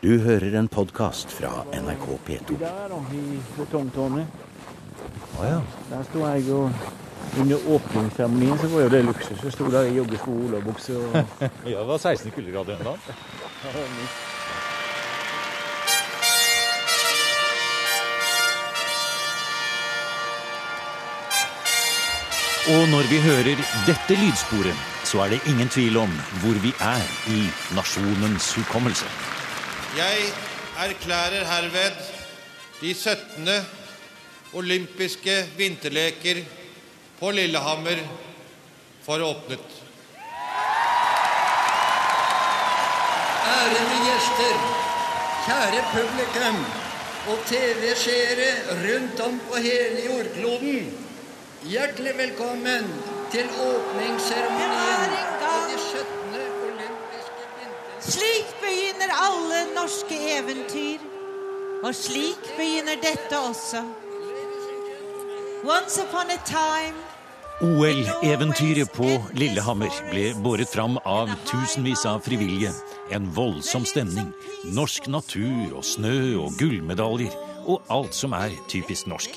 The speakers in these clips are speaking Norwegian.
Du hører en podkast fra NRK P2. Der da, i betongtårnet. Å ja. Der sto jeg og under åpningsseremonien så var jo det luksus. Jeg sto der i joggesko og olabukse og ja. Det var 16 kuldegrader ennå. Og når vi hører dette lydsporet, så er det ingen tvil om hvor vi er i nasjonens hukommelse. Jeg erklærer herved de 17. olympiske vinterleker på Lillehammer for åpnet. Ærede gjester, kjære publikum og TV-seere rundt om på hele jordkloden. Hjertelig velkommen til åpningsseremonien Det de 17. olympiske vinter... Slik begynner alle norske eventyr. Og slik begynner dette også. Once upon a time OL-eventyret på Lillehammer ble båret fram av tusenvis av frivillige. En voldsom stemning. Norsk natur og snø og gullmedaljer. Og alt som er typisk norsk.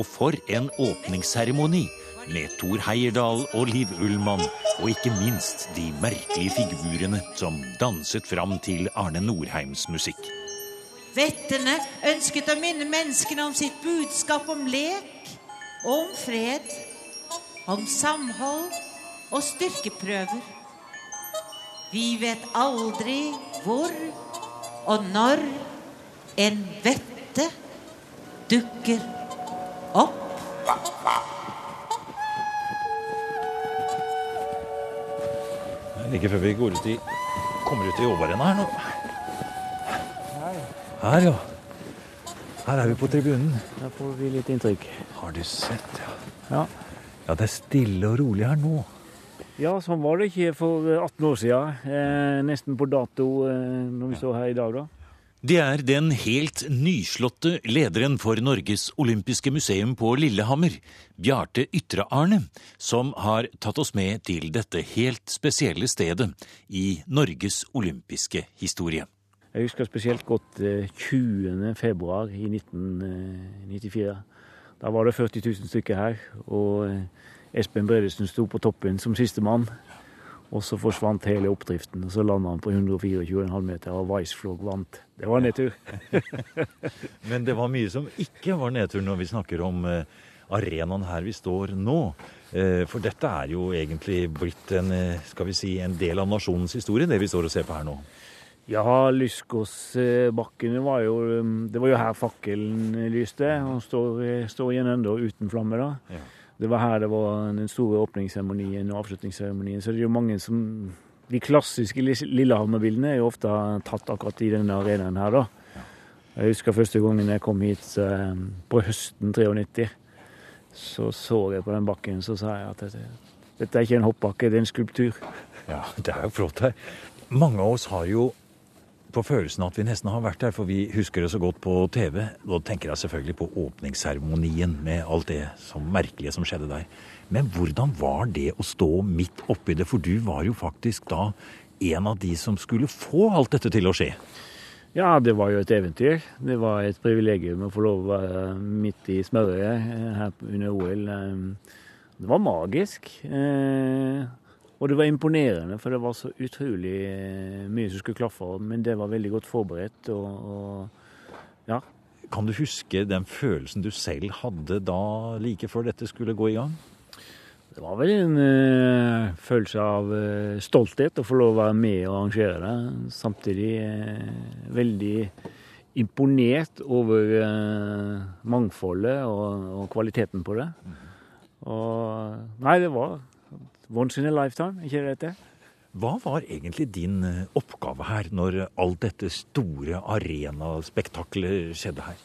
Og for en åpningsseremoni! Med Thor Heyerdahl og Liv Ullmann, og ikke minst de merkelige figurene som danset fram til Arne Norheims musikk. Vettene ønsket å minne menneskene om sitt budskap om lek om fred. Om samhold og styrkeprøver. Vi vet aldri hvor og når en vette dukker opp. Like før vi går ut i, kommer ut i Åvarenna her nå. Her, ja. Her er vi på tribunen. der får vi litt inntrykk. Har du sett, ja. Ja. Ja, det er stille og rolig her nå. ja, sånn var det ikke for eh, 18 år siden. Eh, nesten på dato eh, når vi står her i dag, da. Det er den helt nyslåtte lederen for Norges olympiske museum på Lillehammer, Bjarte Ytre-Arne, som har tatt oss med til dette helt spesielle stedet i Norges olympiske historie. Jeg husker spesielt godt eh, 20. februar i 1994. Da var det 40 000 stykker her, og eh, Espen Bredesen sto på toppen som sistemann. Og så forsvant hele oppdriften, og så landa han på 124,5 meter, og Weissflog vant. Det var nedtur. Men det var mye som ikke var nedtur når vi snakker om eh, arenaen her vi står nå. Eh, For dette er jo egentlig blitt en, eh, skal vi si, en del av nasjonens historie, det vi står og ser på her nå. Ja, Lyskåsbakkene var jo Det var jo her fakkelen lyste. Og står, står igjen ennå uten flamme, da. Ja. Det var her det var den store åpningsseremonien og avslutningsseremonien. Så det er jo mange som De klassiske Lillehammer-bildene er jo ofte tatt akkurat i denne arenaen her, da. Jeg husker første gangen jeg kom hit eh, på høsten 93. Så så jeg på den bakken, så sa jeg at dette, dette er ikke en hoppbakke, det er en skulptur. Ja, det er jo flott her. Mange av oss har jo på følelsen at vi nesten har vært der, for vi husker det så godt på TV. Da tenker jeg selvfølgelig på åpningsseremonien med alt det som merkelige som skjedde der. Men hvordan var det å stå midt oppi det, for du var jo faktisk da en av de som skulle få alt dette til å skje. Ja, det var jo et eventyr. Det var et privilegium å få lov å være midt i smørøyet eh, her under OL. Eh, Det var magisk. Og det var imponerende, for det var så utrolig eh, mye som skulle klaffe. Men det var veldig godt forberedt. Og, og ja. Kan du huske den følelsen du selv hadde da like før dette skulle gå i gang? Det var vel en uh, følelse av uh, stolthet å få lov å være med og arrangere det. Samtidig uh, veldig imponert over mangfoldet og, og kvaliteten på det. Og Nei, det var once in a lifetime, ikke det det? Hva var egentlig din eh, oppgave her, når alt dette store arenaspektaklet skjedde her?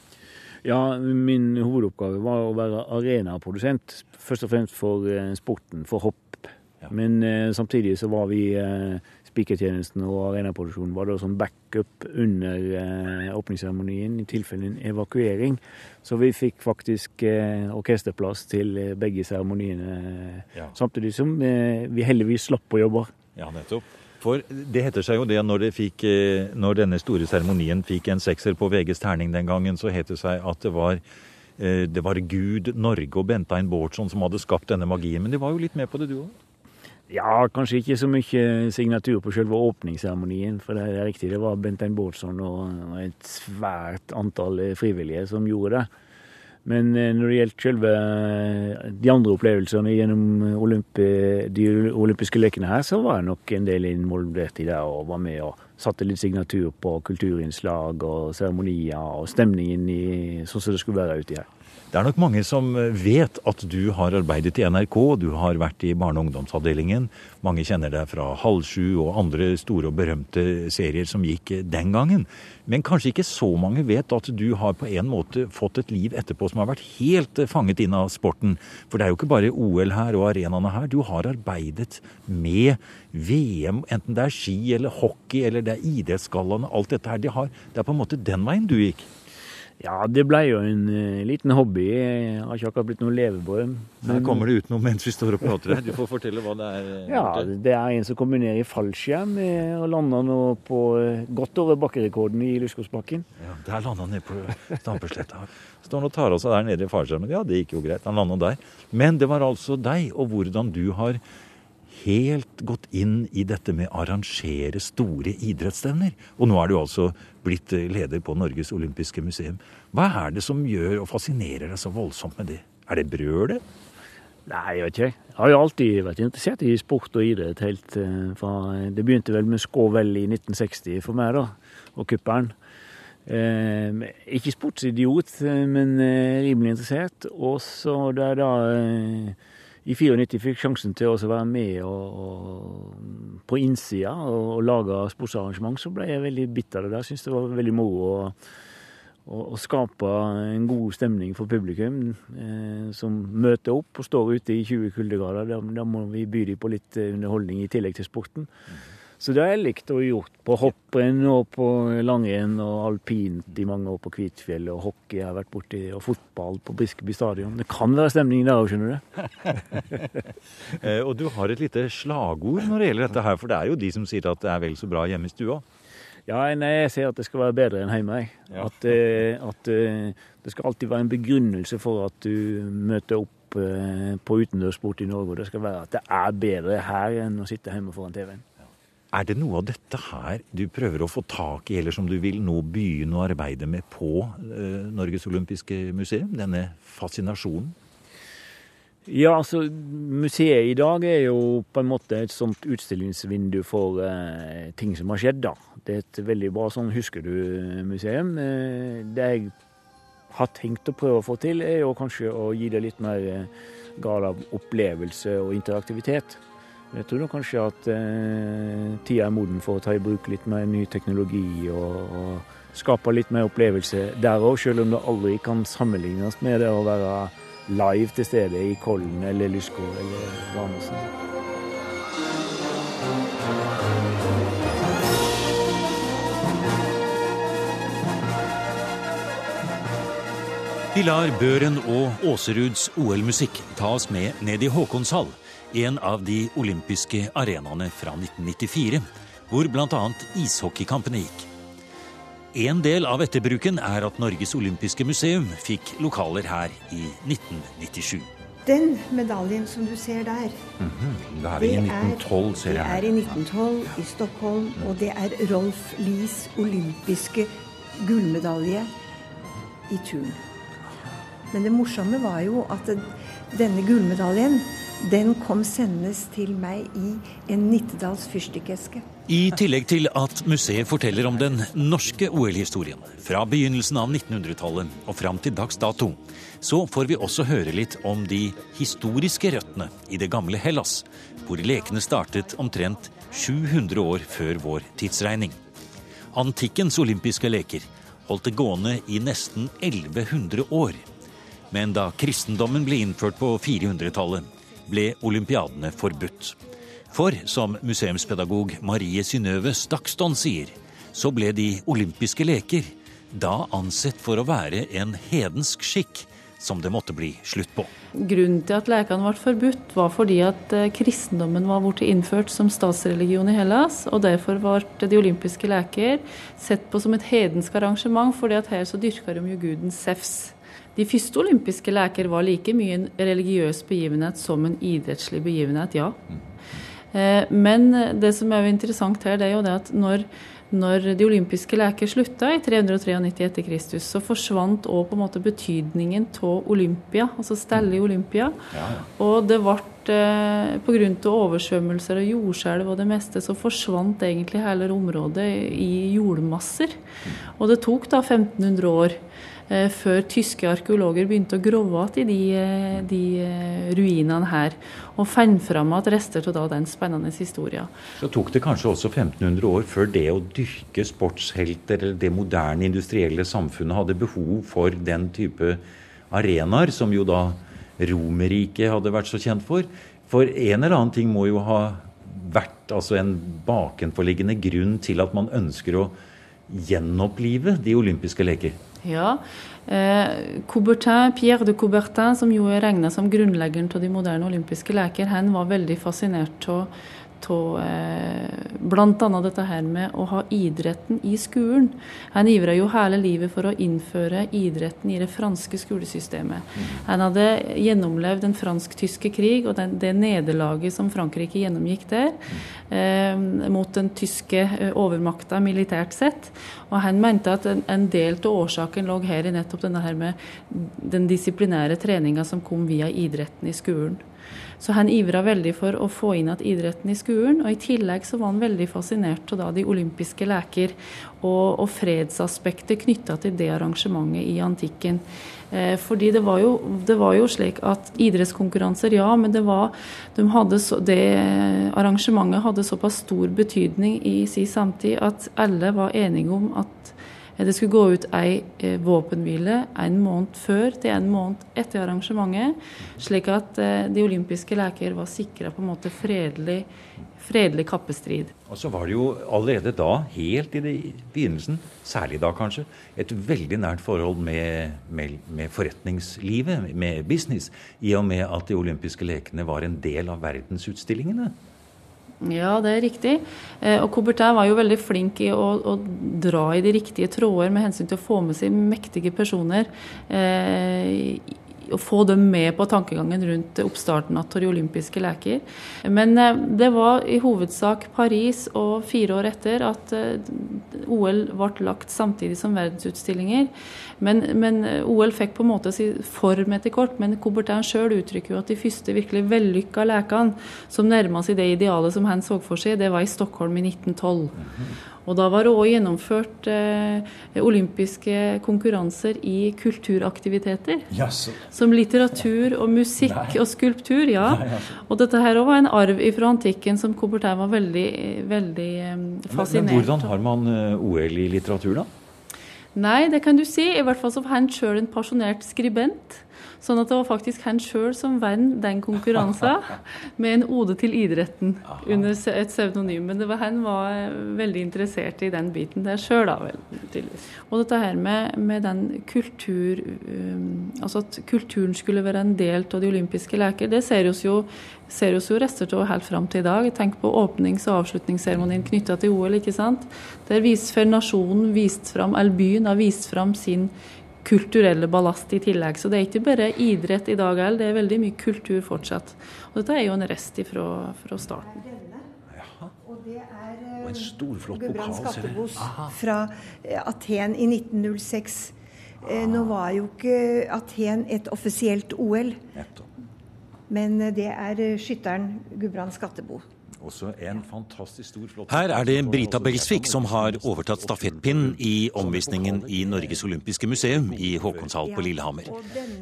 Ja, min hovedoppgave var å være arenaprodusent. Først og fremst for eh, sporten, for hopp. Ja. Men eh, samtidig så var vi eh, Spikertjenesten og arenaproduksjonen var da som backup under eh, åpningsseremonien i tilfelle en evakuering. Så vi fikk faktisk eh, orkesterplass til eh, begge seremoniene. Ja. Samtidig som eh, vi heldigvis slapp å jobbe. Ja, nettopp. For det heter seg jo det når, det fikk, eh, når denne store seremonien fikk en sekser på VGs terning den gangen, så het det seg at det var, eh, det var Gud, Norge og Bentein Bårdsson som hadde skapt denne magien. Men de var jo litt med på det, du òg? Ja, kanskje ikke så mye signatur på selve åpningsseremonien. For det er riktig, det var Bentein Bårdsson og et svært antall frivillige som gjorde det. Men eh, når det gjelder selve eh, de andre opplevelsene gjennom Olympi, de olympiske lekene her, så var jeg nok en del involvert i det og var med og satte litt signatur på kulturinnslag og seremonier og stemningen i, sånn som det skulle være uti her. Det er nok mange som vet at du har arbeidet i NRK, du har vært i barne- og ungdomsavdelingen. Mange kjenner deg fra Halv sju og andre store og berømte serier som gikk den gangen. Men kanskje ikke så mange vet at du har på en måte fått et liv etterpå som har vært helt fanget inn av sporten. For det er jo ikke bare OL her og arenaene her. Du har arbeidet med VM, enten det er ski eller hockey eller det er idrettsgallaene. Alt dette her. Det, har, det er på en måte den veien du gikk. Ja, det ble jo en uh, liten hobby. Jeg har ikke akkurat blitt noe levebrød. Her kommer det ut noe mens vi står og prater her. Du får fortelle hva det er. Ja, Det er en som kommer ned i fallskjerm og lander nå på uh, godt over bakkerekorden i Luskosbakken. Ja, Der landa han nede på Stampesletta. Står han og tar av seg der nede i fallskjermen. Ja, det gikk jo greit. Han landa der. Men det var altså deg, og hvordan du har helt gått inn i dette med å arrangere store idrettsstevner. Og nå er du altså blitt eh, leder på Norges olympiske museum. Hva er det som gjør og fascinerer deg så voldsomt med det? Er det brølet? Nei, jeg vet ikke. Jeg har jo alltid vært interessert i sport og idrett helt eh, fra Det begynte vel med Skåvel i 1960 for meg, da, og kuppelen. Eh, ikke sportsidiot, eh, men rimelig interessert. Og så da, da eh, i 94 fikk sjansen til å være med og, og, på innsida og, og lage sportsarrangement, så ble jeg veldig bitt av det det var veldig moro å, å, å skape en god stemning for publikum eh, som møter opp og står ute i 20 kuldegrader. Da, da må vi by dem på litt eh, underholdning i tillegg til sporten. Mm. Så det har jeg likt å gjort på hopprenn og på langrenn og alpint i mange år på Kvitfjell, og hockey jeg har vært borti, og fotball på Briskeby stadion. Det kan være stemning der òg, skjønner du. eh, og du har et lite slagord når det gjelder dette her, for det er jo de som sier at det er vel så bra hjemme i stua. Ja, nei, jeg sier at det skal være bedre enn hjemme. Ja. At, eh, at, eh, det skal alltid være en begrunnelse for at du møter opp på utendørssport i Norge. Og det skal være at det er bedre her enn å sitte hjemme foran TV-en. Er det noe av dette her du prøver å få tak i, eller som du vil nå begynne å arbeide med på eh, Norges olympiske museum? Denne fascinasjonen? Ja, altså museet i dag er jo på en måte et sånt utstillingsvindu for eh, ting som har skjedd, da. Det er et veldig bra sånn husker du-museum. Eh, det jeg har tenkt å prøve å få til, er jo kanskje å gi det litt mer eh, grad av opplevelse og interaktivitet. Jeg tror kanskje at eh, tida er moden for å ta i bruk litt mer ny teknologi og, og skape litt mer opplevelse der òg, selv om det aldri kan sammenlignes med det å være live til stede i Kollen eller Lyskår eller Ranesen. Vi lar Børen og Åseruds OL-musikk ta oss med ned i Håkonshall en av de olympiske arenaene fra 1994, hvor bl.a. ishockeykampene gikk. En del av etterbruken er at Norges olympiske museum fikk lokaler her i 1997. Den medaljen som du ser der, mm -hmm. det er i 1912, ser jeg Det er i 1912 i Stockholm, og det er Rolf Lies olympiske gullmedalje i turn. Men det morsomme var jo at denne gullmedaljen den kom sendes til meg i en Nittedals fyrstikkeske. I tillegg til at museet forteller om den norske OL-historien fra begynnelsen av 1900-tallet og fram til dags dato, så får vi også høre litt om de historiske røttene i det gamle Hellas, hvor lekene startet omtrent 700 år før vår tidsregning. Antikkens olympiske leker holdt det gående i nesten 1100 år. Men da kristendommen ble innført på 400-tallet, ble olympiadene forbudt. For som museumspedagog Marie Synnøve Stakston sier, så ble de olympiske leker da ansett for å være en hedensk skikk som det måtte bli slutt på. Grunnen til at lekene ble forbudt, var fordi at eh, kristendommen var blitt innført som statsreligion i Hellas, og derfor ble de olympiske leker sett på som et hedensk arrangement, fordi at her så dyrka de jo guden Sefs. De første olympiske leker var like mye en religiøs begivenhet som en idrettslig begivenhet, ja. Eh, men det som er jo interessant her, det er jo det at når når de olympiske leker slutta i 393 etter Kristus, så forsvant òg på en måte betydningen av Olympia, altså stellet i Olympia. Ja, ja. Og det ble eh, pga. oversvømmelser og jordskjelv og det meste, så forsvant egentlig hele området i jordmasser. Mm. Og det tok da 1500 år før tyske arkeologer begynte å grove igjen i de, eh, de, eh, ruinene her. Og fant fram igjen rester av den spennende historien. Så tok det kanskje også 1500 år før det å dyrke sportshelter eller det moderne industrielle samfunnet hadde behov for den type arenaer, som jo da Romerriket hadde vært så kjent for. For en eller annen ting må jo ha vært altså en bakenforliggende grunn til at man ønsker å gjenopplive de olympiske leker. Ja. Eh, Coubertin, Pierre de Coubertin, som jo er regna som grunnleggeren av de moderne olympiske leker, han var veldig fascinert av av eh, bl.a. dette her med å ha idretten i skolen. Han ivra jo hele livet for å innføre idretten i det franske skolesystemet. Han hadde gjennomlevd den fransk-tyske krig og den, det nederlaget som Frankrike gjennomgikk der, eh, mot den tyske eh, overmakta militært sett. Og han mente at en, en del av årsaken lå her i nettopp denne her med den disiplinære treninga som kom via idretten i skolen. Så han ivra veldig for å få inn igjen idretten i skolen. Og i tillegg så var han veldig fascinert av de olympiske leker og, og fredsaspektet knytta til det arrangementet i antikken. Eh, fordi det var, jo, det var, jo, slik at idrettskonkurranser, ja, men det, var, de så, det arrangementet hadde såpass stor betydning i sin samtid at alle var enige om at det skulle gå ut ei eh, våpenhvile en måned før til en måned etter arrangementet, slik at eh, de olympiske leker var sikra på en måte fredelig, fredelig kappestrid. Og så var det jo allerede da, helt i begynnelsen, særlig da kanskje, et veldig nært forhold med, med, med, forretningslivet, med business, i og med at de olympiske lekene var en del av verdensutstillingene. Ja, det er riktig. Eh, og Coubertin var jo veldig flink i å, å, dra i de riktige tråder med hensyn til å få med seg mektige personer. Eh, å få dem med på tankegangen rundt oppstarten av Torje olympiske leker. Men eh, det var i hovedsak Paris og fire år etter at eh, OL ble lagt samtidig som verdensutstillinger. Men, men eh, OL fikk på en måte si form etter kort, men Coubertin sjøl uttrykker jo at de første virkelig vellykka lekene som nærma seg det idealet som han så for seg, det var i Stockholm i 1912. Og da var det òg gjennomført eh, olympiske konkurranser i kulturaktiviteter. Yes. Som litteratur og musikk Nei. og skulptur, ja. Nei, og dette her òg var en arv fra antikken som Coubertin var veldig, veldig eh, fascinert av. hvordan har man eh, OL i litteratur, da? Nei, det kan du si. I hvert fall så var han sjøl en pasjonert skribent. Sånn at det var faktisk han sjøl som vant den konkurransen med en ode til idretten under et pseudonym. Men det var, han var eh, veldig interessert i den biten der sjøl, da vel. tydeligvis. Og dette her med, med den kultur um, Altså at kulturen skulle være en del av de olympiske leker, det ser oss jo ser oss jo rester av helt fram til i dag. Tenk på åpnings- og avslutningsseremonien knytta til OL. ikke sant? Der viser nasjonen vist fram, eller byen har vist fram sin kulturelle ballast i tillegg. Så det er ikke bare idrett i dag heller, det er veldig mye kultur fortsatt. Og dette er jo en rest fra, fra starten. Og det er og en storflott Gudbrand Skattebos fra eh, Aten i 1906. Ah. nå var jo ikke Aten et offisielt OL, men eh, det er skytteren Gudbrand Skattebo. Også en fantastisk stor, flott Her er det Brita Belsvik som har overtatt stafettpinnen i omvisningen i Norges olympiske museum i Håkonshall på Lillehammer.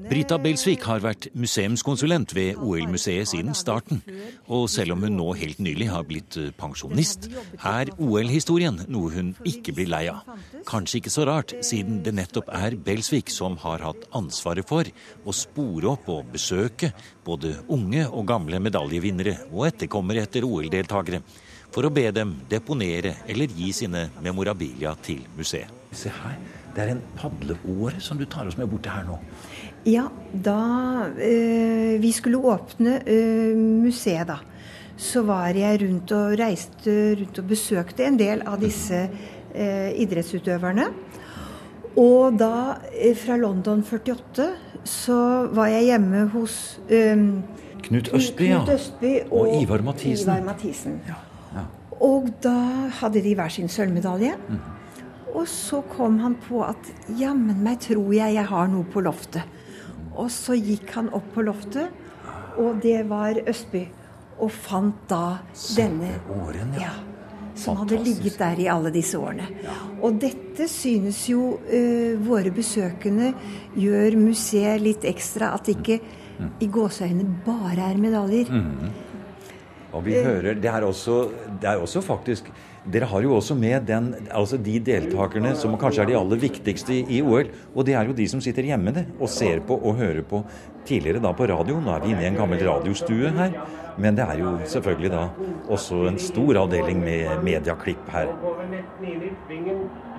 Brita Belsvik har vært museumskonsulent ved OL-museet siden starten. Og selv om hun nå helt nylig har blitt eh, pensjonist, er OL-historien noe hun ikke blir lei av. Kanskje ikke så rart, siden det nettopp er Belsvik som har hatt ansvaret for å spore opp og besøke både unge og gamle medaljevinnere og etterkommere etter OL-deltakere, for å be dem deponere eller gi sine memorabilia til museet. Se her, Det er en padleåre som du tar oss med bort til her nå. Ja, da eh, vi skulle åpne eh, museet, da, så var jeg rundt og reiste rundt og besøkte en del av disse eh, idrettsutøverne. Og da, eh, fra London 48, så var jeg hjemme hos eh, Knut Østby, ja. Knut Østby Og Ivar Mathisen. Ivar Mathisen. Og da hadde de hver sin sølvmedalje. Og så kom han på at jammen meg tror jeg jeg har noe på loftet. Og så gikk han opp på loftet, og det var Østby. Og fant da denne Åren, ja. som hadde ligget der i alle disse årene. Og dette synes jo eh, våre besøkende gjør museet litt ekstra. At ikke i gåseøynene bare er medaljer. Og vi hører, det er, også, det er også faktisk Dere har jo også med den, altså de deltakerne som kanskje er de aller viktigste i, OL. Og det er jo de som sitter hjemme det, og ser på og hører på tidligere da på radio. Nå er vi inne i en gammel radiostue her. Men det er jo selvfølgelig da også en stor avdeling med mediaklipp her.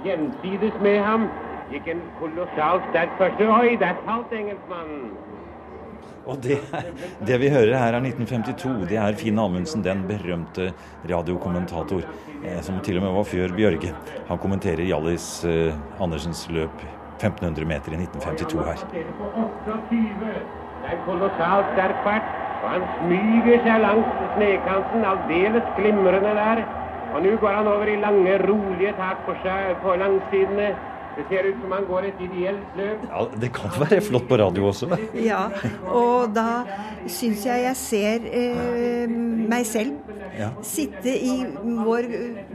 Gjensides med ham. Gikk en kolossalt sterk første. Oi, der falt engelskmannen. Og det, det vi hører her er 1952. Det er Finn Amundsen, den berømte radiokommentator, eh, som til og med var før Bjørge. Han kommenterer Hjallis eh, Andersens løp 1500 meter i 1952 her. Det er kolossalt sterk fart. Og han smyger seg langs snekanten, aldeles glimrende der. Og nå går han over i lange, rolige tak på, på langsidene. Det ser ut som han går et ideelt løp. Ja, det kan være flott på radio også. Ja, og da syns jeg jeg ser eh, meg selv Ja. sitte i vår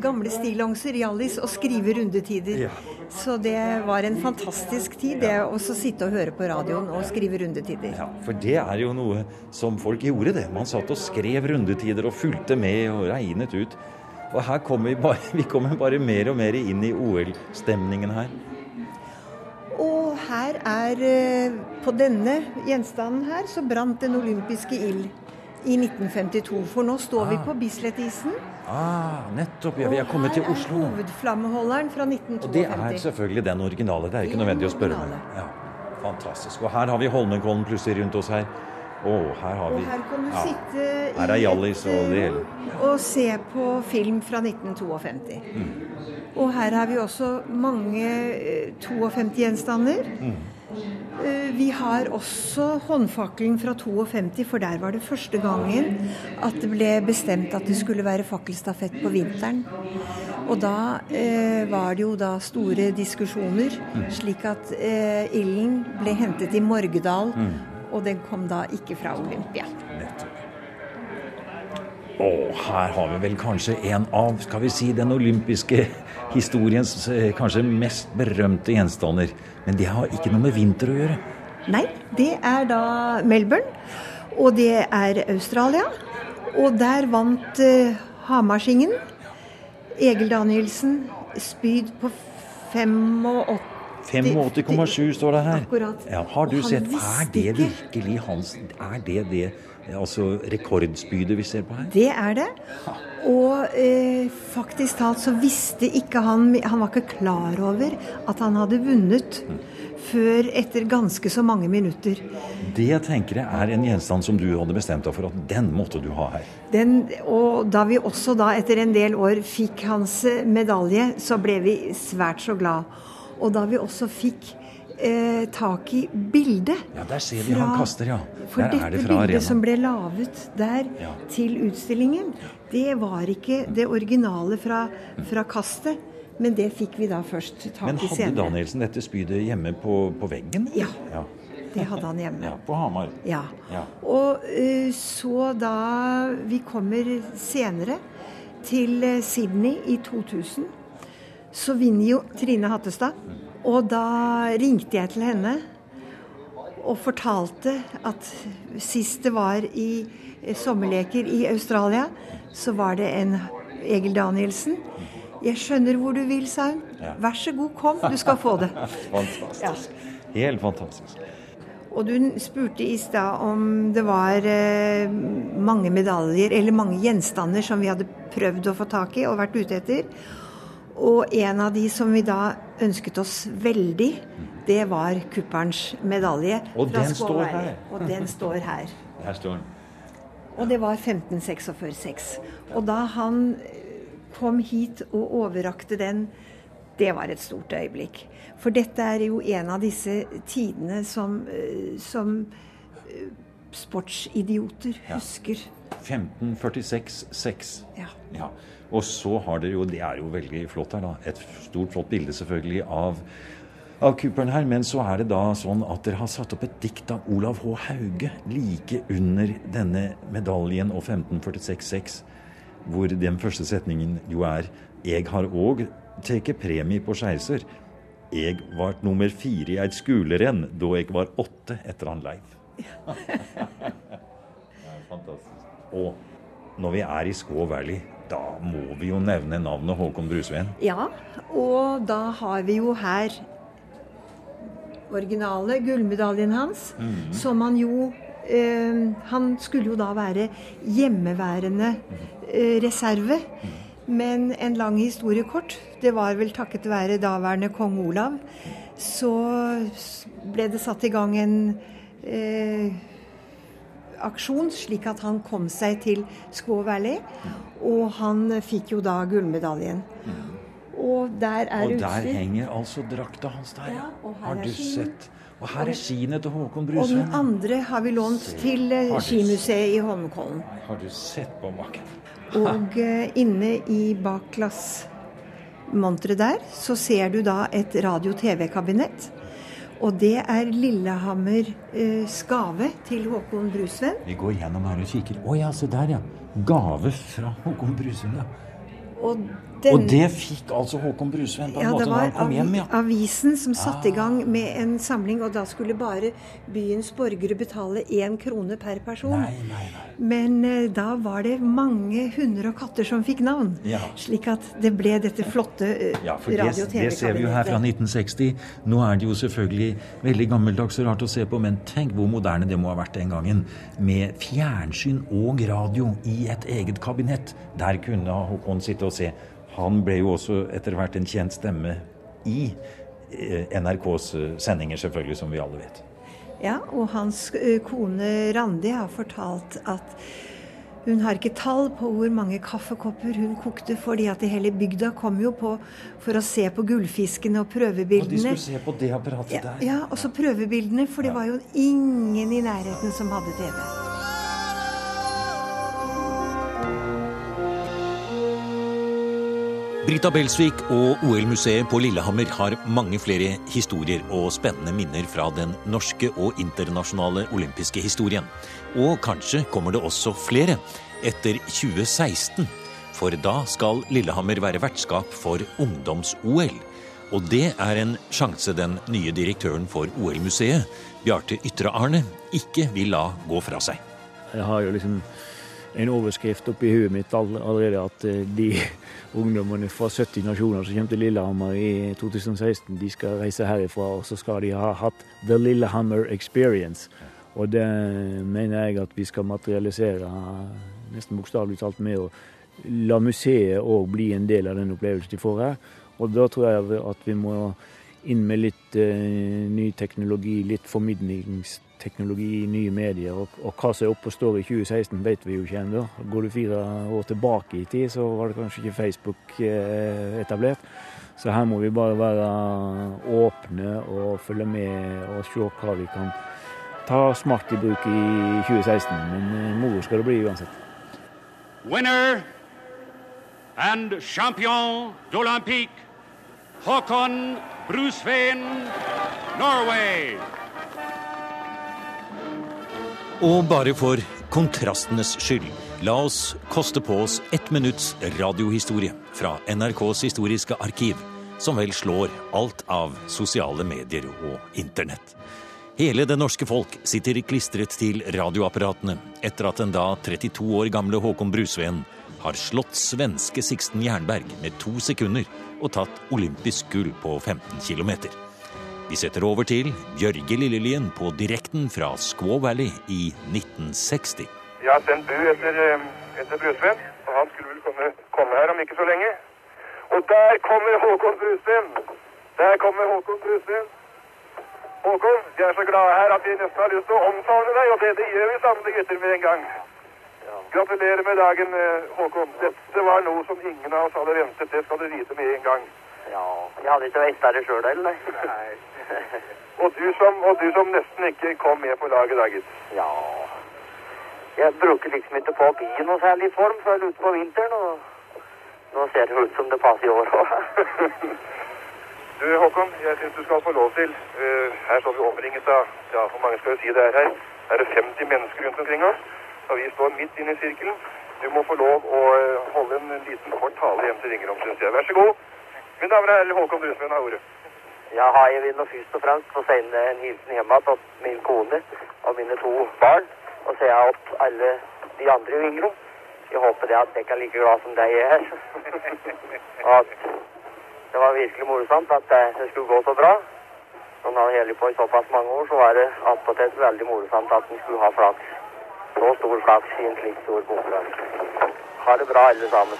gamle stillongser Hjallis og skrive rundetider. Ja. Så det var en fantastisk tid, det å sitte og høre på radioen og skrive rundetider. Ja, For det er jo noe som folk gjorde, det. Man satt og skrev rundetider og fulgte med og regnet ut. Og her kommer vi bare, vi kommer bare mer og mer inn i OL-stemningen her. Her er eh, På denne gjenstanden her så brant den olympiske ild i 1952. For nå står vi på Bislett-isen. Ah, nettopp. Ja, vi er kommet til Oslo. Og her er hovedflammeholderen fra 1952. Og det er selvfølgelig den originale. Det er ikke nødvendig å spørre om. Ja, fantastisk. Og her har vi Holmenkollen plutselig rundt oss her. Å, her har Og her kan du ja. sitte Her er i Hjallis og eh, og se på film fra 1952. Mm. Og her har vi også mange eh, 52-gjenstander. Mm. Eh, Vi har også håndfakkelen fra 52, for der var det første gangen at det ble bestemt at det skulle være fakkelstafett på vinteren. Og da eh, var det jo da store diskusjoner, Mm. slik at eh, ilden ble hentet i Morgedal. Mm. Og den kom da ikke fra Olympia. Og her har vi vel kanskje en av skal vi si, den olympiske historiens eh, kanskje mest berømte gjenstander. Men det har ikke noe med vinter å gjøre. Nei, det er da Melbourne. Og det er Australia. Og der vant uh, Hamarsingen. Egil Danielsen spyd på 85 85,7 står det her. Akkurat. Ja, har du sett Er det virkelig hans Er det det altså rekordspydet vi ser på her? Det er det. Og eh, faktisk talt så visste ikke han Han var ikke klar over at han hadde vunnet før etter ganske så mange minutter. Det tenker jeg er en gjenstand som du hadde bestemt deg for at den måtte du ha her. Den, og da vi også da etter en del år fikk hans eh, medalje, så ble vi svært så glad. Og da vi også fikk eh, tak i bildet Ja, der ser vi han kaster, ja. For Der dette det bildet som ble laget der Ja. til utstillingen, det var ikke det originale fra, fra kastet. Men det fikk vi da først tak i senere. Men hadde senere. Danielsen dette spydet hjemme på, på veggen? Ja. ja. Det hadde han hjemme. Ja, på Hamar. Ja. Ja. Og uh, så da vi kommer senere til eh, Sydney i 2000, så vinner jo Trine Hattestad. Og da ringte jeg til henne og fortalte at sist det var i sommerleker i Australia, så var det en Egil Danielsen. Jeg skjønner hvor du vil, sa hun. Vær så god, kom, du skal få det. Fantastisk. Helt fantastisk. Og du spurte i stad om det var eh, mange medaljer eller mange gjenstander som vi hadde prøvd å få tak i og vært ute etter. Og en av de som vi da ønsket oss veldig, det var kupperens medalje. Og den står her. Og den står her. Her står den. Og det var 1546-6. Og da han eh, kom hit og overrakte den, det var et stort øyeblikk. For dette er jo en av disse tidene som, eh, som sportsidioter sportsidioter Ja. husker. 1546-6. Ja. Ja. Og så har dere jo, det er jo veldig flott her, da, et stort, flott bilde selvfølgelig av, av Cooperen her. Men så er det da sånn at dere har satt opp et dikt av Olav H. Hauge like under denne medaljen og 1546-6, hvor den første setningen jo er Eg har òg teke premie på Skeiser. Eg vart nummer fire i eit skulerenn da eg var åtte etter han Leiv. Det er fantastisk. Og når vi er i Skå Valley, da må vi jo nevne navnet Håkon Brusveen. Ja, og da har vi jo her originale gullmedaljen hans, Mhm. som han jo eh, Han skulle jo da være hjemmeværende eh, reserve. Men en lang historie kort. Det var vel takket være daværende kong Olav. Så ble det satt i gang en eh, aksjon, slik at han kom seg til Squaw Valley. Og han fikk jo da gullmedaljen. Og der er Og der utstyr. henger altså drakta hans der, ja. Har du sett? Og her er skiene til Håkon Og den andre har vi lånt til eh, skimuseet i Holmenkollen. Har du sett på maken? Og uh, inne i bak glassmonteret der, så ser du da et radio-TV-kabinett. Og det er Lillehammer eh, skave til Håkon Brusveen. Vi går gjennom her og kikker. Å ja, se der, ja. Gave fra Håkon Brusveen, ja. Og, Og det fikk altså Håkon Brusveen på en ja, måte når han kom hjem, ja. det var avisen som satte i gang med en samling, og da skulle bare byens borgere betale én krone per person. Nei, nei, nei. Men eh, da var det mange hunder og katter som fikk navn. Ja. Slik at det ble dette flotte eh, Ja, for det, radio- og det ser vi jo her fra 1960. Nå er det jo selvfølgelig veldig gammeldags og rart å se på, men tenk hvor moderne det må ha vært den gangen. Med fjernsyn og radio i et eget kabinett. Der kunne Håkon sitte og se. Han ble jo også etter hvert en kjent stemme i eh, NRKs eh, sendinger, selvfølgelig, som vi alle vet. Ja, og hans eh, kone Randi har fortalt at hun har ikke tall på hvor mange kaffekopper hun kokte, fordi at hele bygda kom jo på for å se på gullfiskene og prøvebildene. Og de skulle se på det apparatet Ja, der. ja, og så prøvebildene, for det var jo ingen i nærheten som hadde TV. Brita Belsvik og OL-museet på Lillehammer har mange flere historier og spennende minner fra den norske og internasjonale olympiske historien. Og kanskje kommer det også flere etter 2016. For da skal Lillehammer være vertskap for ungdoms-OL. Og det er en sjanse den nye direktøren for OL-museet, Bjarte Ytre Arne, ikke vil la gå fra seg. Jeg har jo liksom en overskrift oppi huet mitt allerede at eh, de ungdommene fra 70 nasjoner som kommer til Lillehammer i 2016, de skal reise herifra, og så skal de ha hatt The Lillehammer Experience. Og det mener jeg at vi skal materialisere nesten bokstavelig talt med å la museet òg bli en del av den opplevelsen de får her. Og da tror jeg at vi må inn med litt eh, ny teknologi, litt formidlingsteknologi i nye medier. Og, og hva som er oppe og står i 2016, vet vi jo ikke ennå. Går du fire år tilbake i tid, så var det kanskje ikke Facebook eh, etablert. Så her må vi bare være åpne og følge med og se hva vi kan ta smart i bruk i 2016. Men eh, moro skal det bli uansett. Winner and champion d'Olympique, Håkon Brusveen, Norway. Og bare for kontrastenes skyld, la oss koste på oss ett minutts radiohistorie fra NRKs historiske arkiv, som vel slår alt av sosiale medier og internett. Hele det norske folk sitter klistret til radioapparatene etter at den da 32 år gamle Håkon Brusveen har slått svenske Sixten Jernberg med to sekunder og tatt olympisk gull på 15 km. Vi setter over til Bjørge Lillelien på direkten fra Squaw Valley i 1960. Jeg har sendt bud etter, eh, etter Brusveen, og han skulle vel komme, komme her om ikke så lenge. Og der kommer Håkon Brusveen. Der kommer Håkon Brusveen. Håkon, vi er så glade her at vi nesten har lyst til å omtale deg, og det, det gjør vi sannelig gutter med en gang. Gratulerer med dagen, eh, Håkon. Dette var noe som ingen av oss hadde ventet. Det skal du vite med en gang. Ja, jeg hadde ikke venta det sjøl heller, nei. Og du, som, og du som nesten ikke kom med på laget, i gitt. Ja Jeg bruker liksom ikke på i noe særlig form før utpå vinteren, og nå ser det ut som det passer i år òg. Du, Håkon, jeg syns du skal få lov til uh, Her står vi omringet av Ja, hvor mange skal vi si det er her? Her er det 50 mennesker rundt omkring oss. Og vi står midt inne i sirkelen. Du må få lov å eh, holde en liten kort tale hjem til Ringerom, syns jeg. Vær så god. Mine damer og herrer, Håkon Dusmund har ordet. Ja, jeg vil først og fremst få sende en hilsen hjemme til min kone og mine to barn. Og så jeg opp alle de andre i Vingrom. Jeg håper det at dere er like glad som deg er. Og at det var virkelig morsomt at det, skulle gå så bra. Når man har holdt på i såpass mange år, så var det attpåtil veldig morsomt at en skulle ha flaks. Så stor flaks i en slik stor konkurranse. Ha det bra, alle sammen.